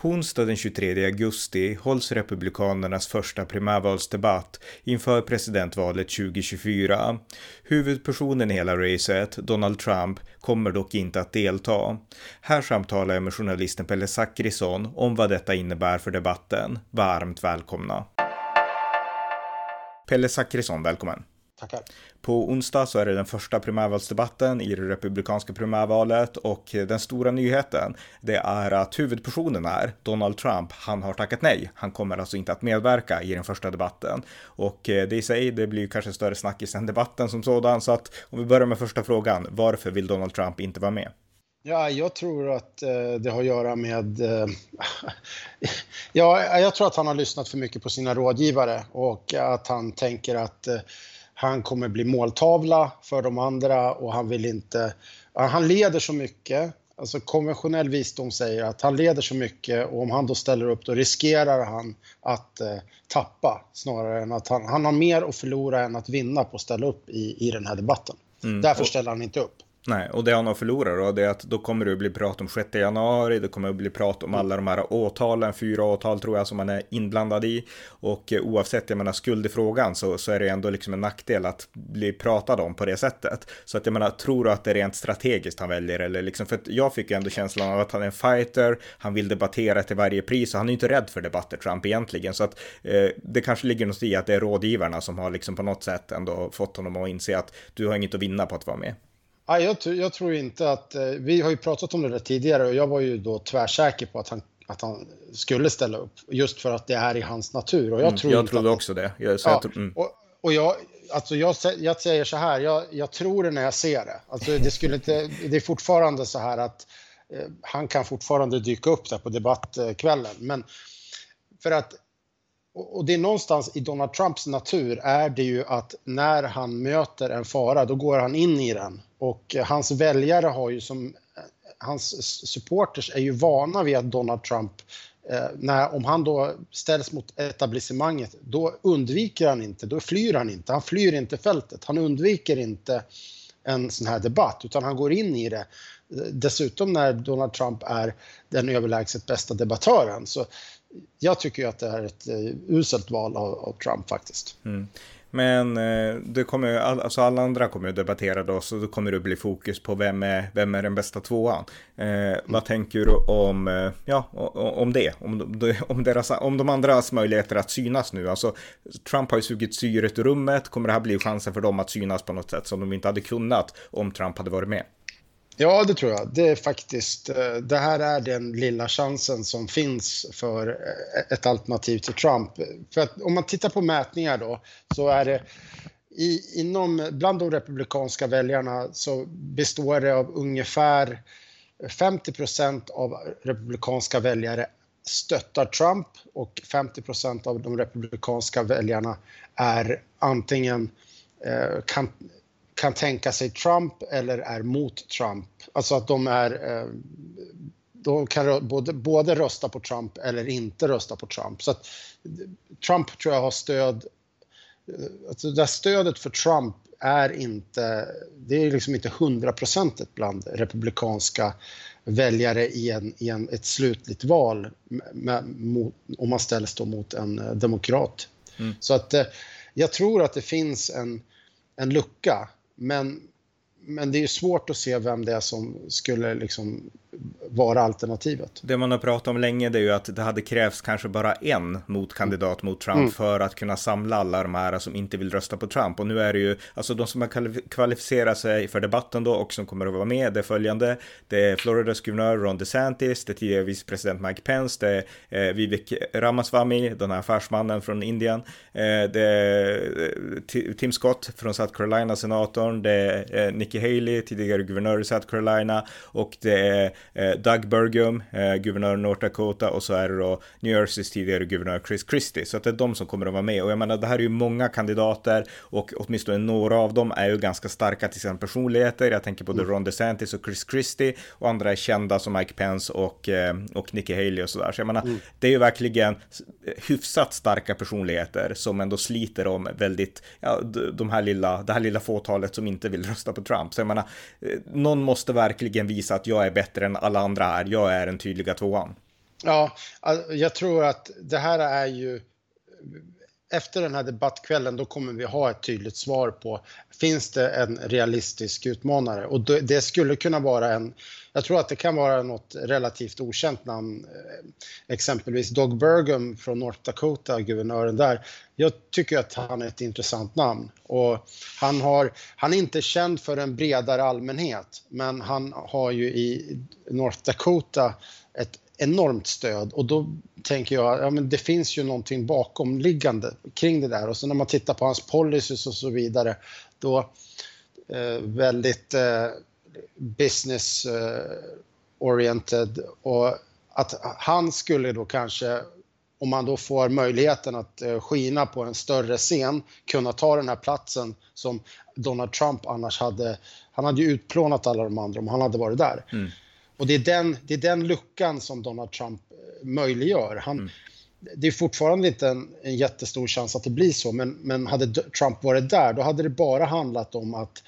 På onsdag den 23 augusti hålls Republikanernas första primärvalsdebatt inför presidentvalet 2024. Huvudpersonen i hela racet, Donald Trump, kommer dock inte att delta. Här samtalar jag med journalisten Pelle Zackrisson om vad detta innebär för debatten. Varmt välkomna! Pelle Zackrisson, välkommen! Tackar. På onsdag så är det den första primärvalsdebatten i det republikanska primärvalet och den stora nyheten det är att huvudpersonen är Donald Trump. Han har tackat nej. Han kommer alltså inte att medverka i den första debatten och eh, det i sig, det blir kanske större snackis än debatten som sådan. Så att om vi börjar med första frågan. Varför vill Donald Trump inte vara med? Ja, jag tror att eh, det har att göra med... Eh, ja, jag tror att han har lyssnat för mycket på sina rådgivare och att han tänker att eh, han kommer bli måltavla för de andra och han vill inte... Han leder så mycket. Alltså konventionell visdom säger att han leder så mycket och om han då ställer upp då riskerar han att eh, tappa snarare än att han, han har mer att förlora än att vinna på att ställa upp i, i den här debatten. Mm. Därför ställer han inte upp. Nej, och det han har förlorat då, det är att då kommer det att bli prat om 6 januari, det kommer att bli prat om alla de här åtalen, fyra åtal tror jag som man är inblandad i. Och eh, oavsett, jag menar skuld i frågan så, så är det ändå liksom en nackdel att bli pratad om på det sättet. Så att jag menar, tror du att det är rent strategiskt han väljer eller liksom, för att jag fick ju ändå känslan av att han är en fighter, han vill debattera till varje pris och han är inte rädd för debatter, Trump egentligen. Så att eh, det kanske ligger något i att det är rådgivarna som har liksom på något sätt ändå fått honom att inse att du har inget att vinna på att vara med. Ja, jag, jag, tror inte att... Eh, vi har ju pratat om det där tidigare och jag var ju då tvärsäker på att han, att han skulle ställa upp. Just för att det är i hans natur. Och jag, mm, tror jag trodde också det. Jag, ja, mm. och, och jag, alltså jag, jag säger så här, jag, jag, tror det när jag ser det. Alltså det, skulle inte, det är fortfarande så här att eh, han kan fortfarande dyka upp där på debattkvällen. Men för att och det är någonstans i Donald Trumps natur är det ju att när han möter en fara, då går han in i den. Och eh, hans väljare har ju som, eh, hans supporters är ju vana vid att Donald Trump, eh, när, om han då ställs mot etablissemanget, då undviker han inte, då flyr han inte. Han flyr inte fältet, han undviker inte en sån här debatt, utan han går in i det. Eh, dessutom när Donald Trump är den överlägset bästa debattören. Så jag tycker ju att det är ett uh, uselt val av, av Trump faktiskt. Mm. Men eh, det kommer, alltså alla andra kommer att debattera då, så då kommer det bli fokus på vem är, vem är den bästa tvåan. Eh, mm. Vad tänker du om, eh, ja, om det? Om, om, deras, om de andras möjligheter att synas nu? Alltså, Trump har ju sugit syret ur rummet. Kommer det här bli chansen för dem att synas på något sätt som de inte hade kunnat om Trump hade varit med? Ja, det tror jag. Det är faktiskt, eh, det här är den lilla chansen som finns för eh, ett alternativ till Trump. För att om man tittar på mätningar då, så är det i, inom, bland de republikanska väljarna så består det av ungefär 50 procent av republikanska väljare stöttar Trump och 50 procent av de republikanska väljarna är antingen eh, kan, kan tänka sig Trump eller är mot Trump. Alltså att de är eh, de kan både, både rösta på Trump eller inte rösta på Trump. Så att Trump tror jag har stöd. Eh, alltså det stödet för Trump är inte, det är liksom inte hundraprocentigt bland republikanska väljare i, en, i en, ett slutligt val med, mot, om man ställs då mot en eh, demokrat. Mm. Så att jag tror att det finns en, en lucka men, men det är svårt att se vem det är som skulle liksom vara alternativet. Det man har pratat om länge det är ju att det hade krävts kanske bara en motkandidat mot Trump mm. för att kunna samla alla de här som inte vill rösta på Trump. Och nu är det ju, alltså de som har kvalificerat sig för debatten då och som kommer att vara med, det är följande. Det är Floridas guvernör Ron DeSantis, det är tidigare vicepresident Mike Pence, det är eh, Vivek Ramaswamy, den här affärsmannen från Indien, eh, det är eh, Tim Scott från South Carolina, senatorn, det är eh, Nikki Haley, tidigare guvernör i South Carolina och det är Doug Burgum, eh, guvernör North Dakota och så är det då New Jerseys tidigare guvernör Chris Christie. Så att det är de som kommer att vara med och jag menar det här är ju många kandidater och åtminstone några av dem är ju ganska starka till sina personligheter. Jag tänker på mm. Ron DeSantis och Chris Christie och andra är kända som Mike Pence och, och Nikki Haley och sådär. Så jag menar, mm. det är ju verkligen hyfsat starka personligheter som ändå sliter om väldigt, ja, de här lilla, det här lilla fåtalet som inte vill rösta på Trump. Så jag menar, eh, någon måste verkligen visa att jag är bättre än alla andra här. Jag är den tydliga tvåan. Ja, jag tror att det här är ju efter den här debattkvällen då kommer vi ha ett tydligt svar på finns det en realistisk utmanare och det skulle kunna vara en jag tror att det kan vara något relativt okänt namn, eh, exempelvis Doug Burgum från North Dakota, guvernören där. Jag tycker att han är ett intressant namn och han, har, han är inte känd för en bredare allmänhet, men han har ju i North Dakota ett enormt stöd och då tänker jag, ja men det finns ju någonting bakomliggande kring det där och så när man tittar på hans policies och så vidare, då eh, väldigt eh, business eh, oriented och att han skulle då kanske om man då får möjligheten att eh, skina på en större scen, kunna ta den här platsen som Donald Trump annars hade. Han hade ju utplånat alla de andra om han hade varit där. Mm. Och det är, den, det är den luckan som Donald Trump eh, möjliggör. Han, mm. Det är fortfarande inte en, en jättestor chans att det blir så, men, men hade Trump varit där, då hade det bara handlat om att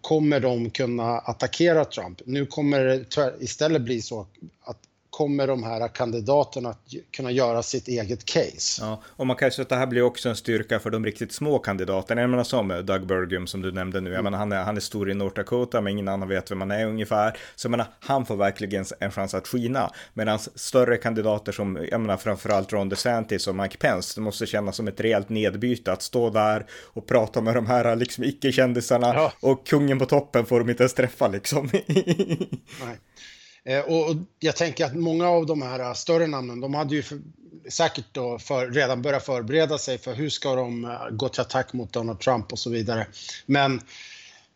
kommer de kunna attackera Trump? Nu kommer det istället bli så att kommer de här kandidaterna att kunna göra sitt eget case. Ja, och man kan säga att det här blir också en styrka för de riktigt små kandidaterna. Jag menar som Doug Burgum som du nämnde nu. Jag menar, han, är, han är stor i North Dakota men ingen annan vet vem han är ungefär. Så jag menar, han får verkligen en chans att skina. Medan större kandidater som, jag menar framförallt Ron DeSantis och Mike Pence, det måste kännas som ett rejält nedbyte att stå där och prata med de här liksom icke-kändisarna ja. och kungen på toppen får de inte ens träffa liksom. Nej. Eh, och jag tänker att många av de här eh, större namnen, de hade ju för, säkert då för, redan börjat förbereda sig för hur ska de eh, gå till attack mot Donald Trump och så vidare. Men,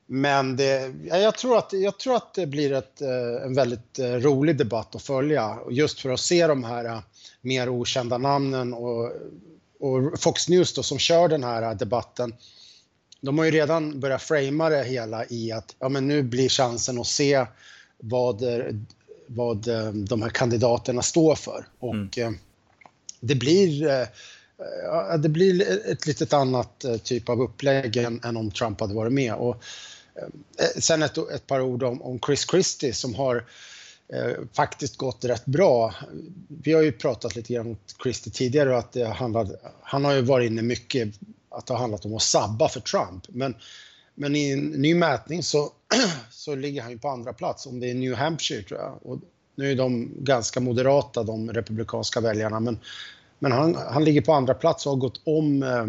men det, jag, tror att, jag tror att det blir ett, en väldigt rolig debatt att följa just för att se de här mer okända namnen och, och Fox News då, som kör den här debatten de har ju redan börjat framea det hela i att ja, men nu blir chansen att se vad vad eh, de här kandidaterna står för. Och mm. Eh, det blir eh, det blir ett litet annat typ av upplägg än, än om Trump hade varit med. Och, sen ett, ett par ord om, om Chris Christie som har eh, faktiskt gått rätt bra. Vi har ju pratat lite grann om Christie tidigare och att det handlade, han har ju varit inne mycket att det har handlat om att sabba för Trump. Men, men i en ny mätning så så ligger han ju på andra plats om det är New Hampshire tror jag. Och nu är de ganska moderata, de republikanska väljarna, men, men han, han ligger på andra plats och har gått om eh,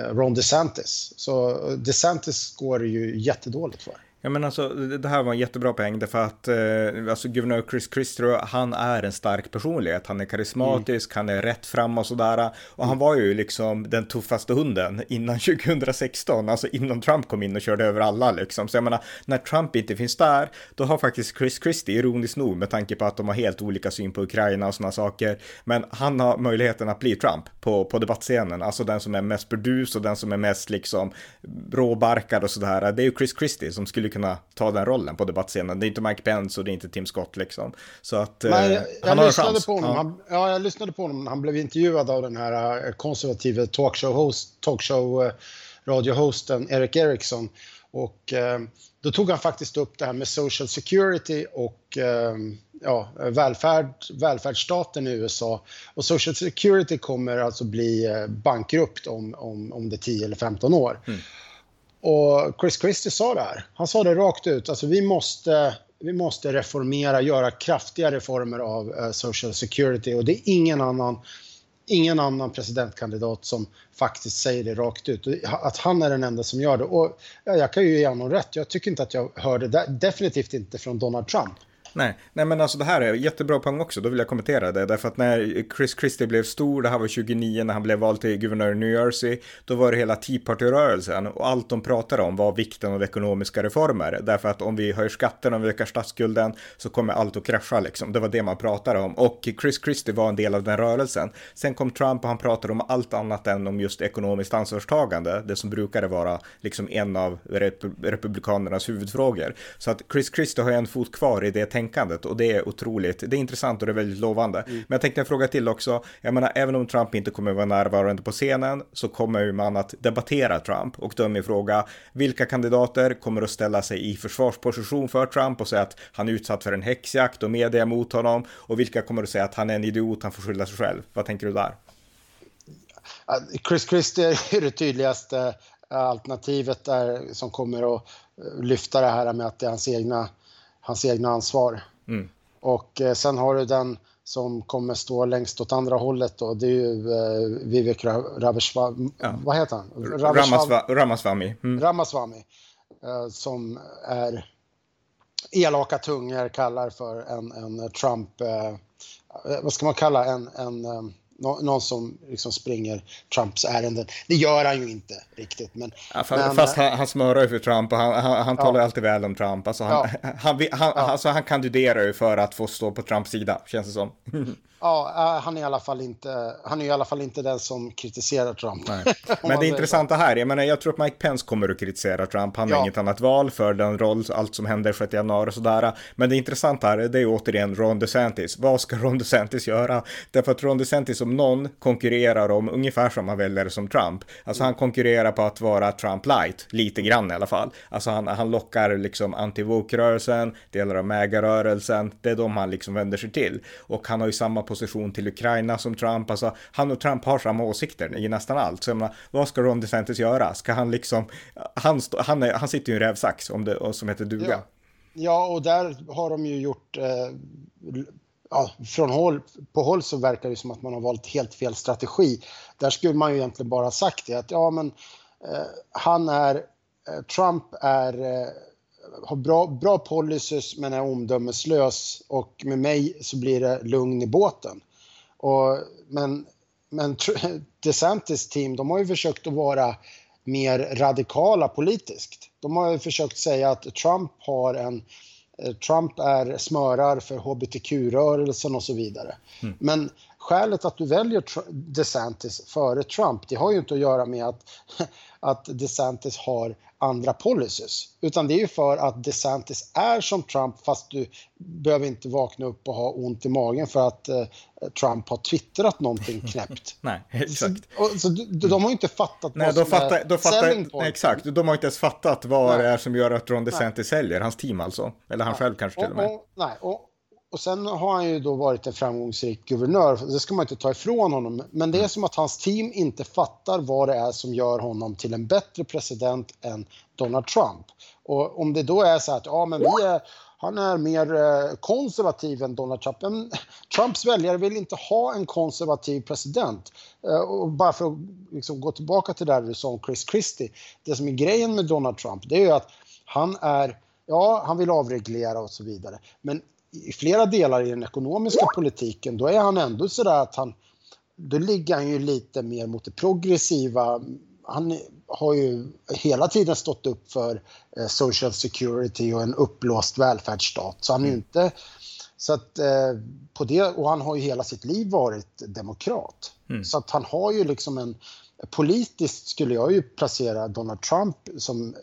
eh Ron DeSantis. Så eh, DeSantis går det ju jättedåligt för. Ja men alltså det här var en jättebra poäng därför att eh, alltså guvernör Chris Christie han är en stark personlighet. Han är karismatisk, mm. han är rätt fram och sådär. Och mm. han var ju liksom den tuffaste hunden innan 2016, alltså innan Trump kom in och körde över alla liksom. Så jag menar, när Trump inte finns där, då har faktiskt Chris Christie, ironiskt nog med tanke på att de har helt olika syn på Ukraina och sådana saker, men han har möjligheten att bli Trump på, på debattscenen, alltså den som är mest burdus och den som är mest liksom råbarkad och sådär. Det är ju Chris Christie som skulle kunna ta den rollen på debattscenen. Det är inte Mike Pence och det är inte Tim Scott liksom. Så att Nej, jag, jag han har lyssnade chans. På honom. Ja. Han, ja, jag lyssnade på honom. Han blev intervjuad av den här eh, konservativa talkshow-host, talkshow, eh, radiohosten Erik Eriksson. Och eh, då tog han faktiskt upp det här med social security och eh, ja, välfärd, välfärdsstaten i USA. Och social security kommer alltså bli eh, bankrupt om, om, om det är 10 eller 15 år. Mm. Och Chris Christie sa det här. Han sa det rakt ut. Alltså vi måste, vi måste reformera, göra kraftiga reformer av uh, Social Security. Och det är ingen annan, ingen annan presidentkandidat som faktiskt säger det rakt ut. Att han är den enda som gör det. Och ja, jag kan ju ge honom rätt. Jag tycker inte att jag hörde det. Definitivt inte från Donald Trump. Nej, nej men alltså det här är jättebra poäng också, då vill jag kommentera det. Därför att när Chris Christie blev stor, det här var 29 när han blev vald till guvernör i New Jersey, då var det hela Tea Party-rörelsen och allt de pratade om var vikten av ekonomiska reformer. Därför att om vi höjer skatten, om vi ökar statsskulden, så kommer allt att krascha liksom. Det var det man pratade om. Och Chris Christie var en del av den rörelsen. Sen kom Trump och han pratade om allt annat än om just ekonomiskt ansvarstagande, det som brukade vara liksom en av rep republikanernas huvudfrågor. Så att Chris Christie har en fot kvar i det tänkandet och det är otroligt. Det är intressant och det är väldigt lovande. Mm. Men jag tänkte en fråga till också. Jag menar, även om Trump inte kommer vara närvarande på scenen så kommer man att debattera Trump och då är min fråga vilka kandidater kommer att ställa sig i försvarsposition för Trump och säga att han är utsatt för en häxjakt och media mot honom och vilka kommer att säga att han är en idiot, han får skylla sig själv. Vad tänker du där? Chris Christie är det tydligaste alternativet där som kommer att lyfta det här med att det är hans egna, hans egna ansvar. Mm. Och eh, sen har du den som kommer stå längst åt andra hållet då, det är ju eh, Vivek. Ja. Vad heter han? Ramaswamy. Ramaswamy. Mm. Ramaswamy eh, som är elaka tungor kallar för en, en Trump, eh, vad ska man kalla en, en eh, någon som liksom springer Trumps ärenden. Det gör han ju inte riktigt. Men, ja, fast, men, fast han, han smörar ju för Trump och han, han, han talar ja. alltid väl om Trump. Alltså han, ja. han, han, alltså han kandiderar ju för att få stå på Trumps sida, känns det som. Ja, han är, i alla fall inte, han är i alla fall inte den som kritiserar Trump. Men det intressanta här, jag menar, jag tror att Mike Pence kommer att kritisera Trump. Han har ja. inget annat val för den roll, allt som händer 6 januari och sådär. Men det intressanta här, det är återigen Ron DeSantis. Vad ska Ron DeSantis göra? Därför att Ron DeSantis om någon konkurrerar om ungefär samma väljare som Trump. Alltså han konkurrerar på att vara Trump light, lite grann i alla fall. Alltså han, han lockar liksom anti-woke-rörelsen, delar av MAGA-rörelsen, det är de han liksom vänder sig till. Och han har ju samma position till Ukraina som Trump. Alltså, han och Trump har samma åsikter i nästan allt. Så jag menar, vad ska Ron DeSantis göra? Ska han liksom, han, han, är, han sitter ju i en rävsax om det, som heter duga. Ja. ja, och där har de ju gjort eh, ja, från håll, på håll så verkar det som att man har valt helt fel strategi. Där skulle man ju egentligen bara sagt det att ja men eh, han är, eh, Trump är eh, har bra, bra policies men är omdömeslös och med mig så blir det lugn i båten. Och, men, men DeSantis team, de har ju försökt att vara mer radikala politiskt. De har ju försökt säga att Trump har en eh, Trump är smörar för hbtq-rörelsen och så vidare. Mm. Men skälet att du väljer DeSantis före Trump, det har ju inte att göra med att, att DeSantis har andra policies. Utan det är ju för att DeSantis är som Trump fast du behöver inte vakna upp och ha ont i magen för att eh, Trump har twittrat någonting knäppt. nej, exakt. Så, så de, de har ju inte fattat nej, vad som fattar, är då fattar, nej, Exakt, de har inte ens fattat vad nej. det är som gör att Ron DeSantis nej. säljer, hans team alltså. Eller han nej. själv kanske till och med. Och, nej, och, och sen har han ju då varit en framgångsrik guvernör, det ska man inte ta ifrån honom. Men det är mm. som att hans team inte fattar vad det är som gör honom till en bättre president än Donald Trump. Och om det då är så att ja, men vi är, han är mer eh, konservativ än Donald Trump. Men Trumps väljare vill inte ha en konservativ president. Eh, och bara för att liksom gå tillbaka till det du sa om Chris Christie. Det som är grejen med Donald Trump, det är ju att han är Ja, han vill avreglera och så vidare. Men i flera delar i den ekonomiska politiken, då är han ändå sådär att han, då ligger han ju lite mer mot det progressiva. Han har ju hela tiden stått upp för eh, social security och en uppblåst välfärdsstat. Så han är ju mm. inte... Så att, eh, på det, och han har ju hela sitt liv varit demokrat. Mm. Så att han har ju liksom en... Politiskt skulle jag ju placera Donald Trump som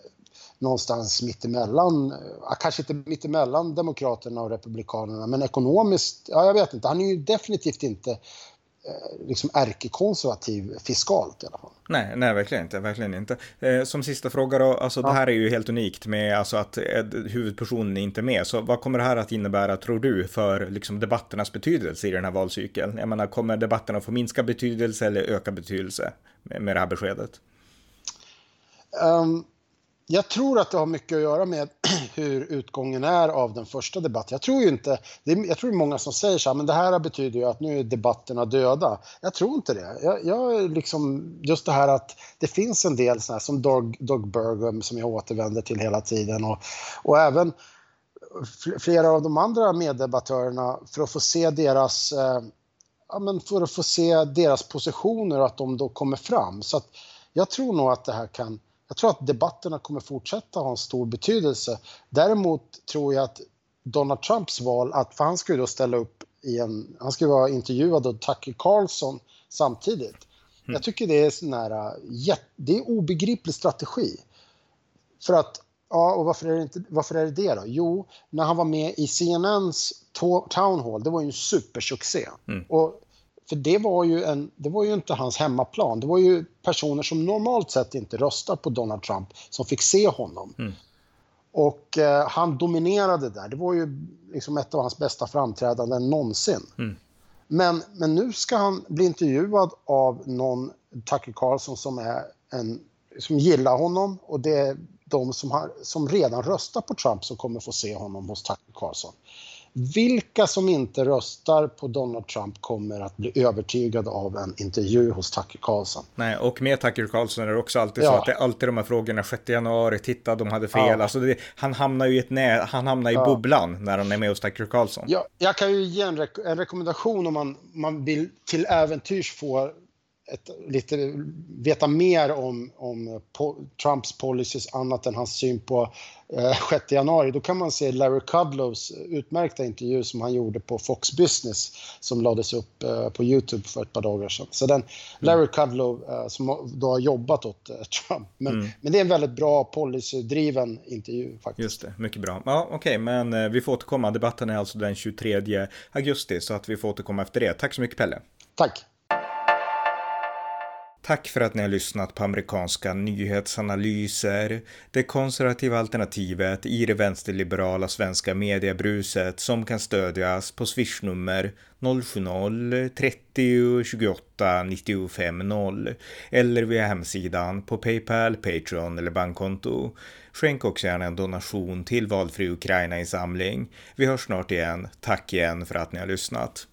någonstans mittemellan, kanske inte mittemellan Demokraterna och Republikanerna, men ekonomiskt, ja jag vet inte, han är ju definitivt inte eh, liksom ärkekonservativ fiskalt i alla fall. Nej, nej, verkligen inte, verkligen inte. Eh, som sista fråga då, alltså ja. det här är ju helt unikt med alltså att eh, huvudpersonen är inte med, så vad kommer det här att innebära tror du för liksom debatternas betydelse i den här valcykeln? Jag menar, kommer debatterna få minska betydelse eller öka betydelse med, med det här beskedet? Um, jag tror att det har mycket att göra med hur utgången är av den första debatten. Jag tror ju inte, jag tror det är många som säger så här, men det här betyder ju att nu är debatterna döda. Jag tror inte det. Jag, jag liksom, just det här att det finns en del sådana här som Doug, Doug Burgum som jag återvänder till hela tiden och, och även flera av de andra meddebattörerna för att få se deras eh, ja, men för att få se deras positioner och att de då kommer fram. Så att jag tror nog att det här kan jag tror att debatterna kommer fortsätta ha en stor betydelse. Däremot tror jag att Donald Trumps val, att, för han skulle då ställa upp i en, han skulle vara intervjuad av Tucker Carlson samtidigt. Mm. Jag tycker det är sån här, det är obegriplig strategi. För att, ja, och varför är, det inte, varför är det det då? Jo, när han var med i CNNs Town Hall, det var ju en supersuccé. Mm. Och för det var, ju en, det var ju inte hans hemmaplan. Det var ju personer som normalt sett inte röstar på Donald Trump som fick se honom. Mm. Och eh, han dominerade där. Det var ju liksom ett av hans bästa framträdanden någonsin. Mm. Men, men nu ska han bli intervjuad av någon, Tucker Carlson, som, är en, som gillar honom. Och det är de som, har, som redan röstar på Trump som kommer få se honom hos Tucker Carlson. Vilka som inte röstar på Donald Trump kommer att bli övertygade av en intervju hos Tucker Carlson. Nej, och med Tucker Carlson är det också alltid ja. så att det är alltid de här frågorna 6 januari, titta de hade fel. Ja. Alltså det, han hamnar ju i ett nä, han hamnar i ja. bubblan när han är med hos Tucker Carlson. Ja, jag kan ju ge en, rek en rekommendation om man, man vill till äventyrs få ett, lite, veta mer om, om po Trumps policies annat än hans syn på eh, 6 januari, då kan man se Larry Kudlows utmärkta intervju som han gjorde på Fox Business som lades upp eh, på Youtube för ett par dagar sedan. Så den, Larry Kudlow eh, som då har jobbat åt eh, Trump. Men, mm. men det är en väldigt bra policydriven intervju faktiskt. Just det, mycket bra. Ja, Okej, okay, men eh, vi får återkomma. Debatten är alltså den 23 augusti så att vi får återkomma efter det. Tack så mycket Pelle. Tack. Tack för att ni har lyssnat på amerikanska nyhetsanalyser, det konservativa alternativet i det vänsterliberala svenska mediebruset som kan stödjas på swishnummer 070-30 28 95 0 eller via hemsidan på Paypal, Patreon eller bankkonto. Skänk också gärna en donation till valfri Ukraina-insamling. Vi hörs snart igen. Tack igen för att ni har lyssnat.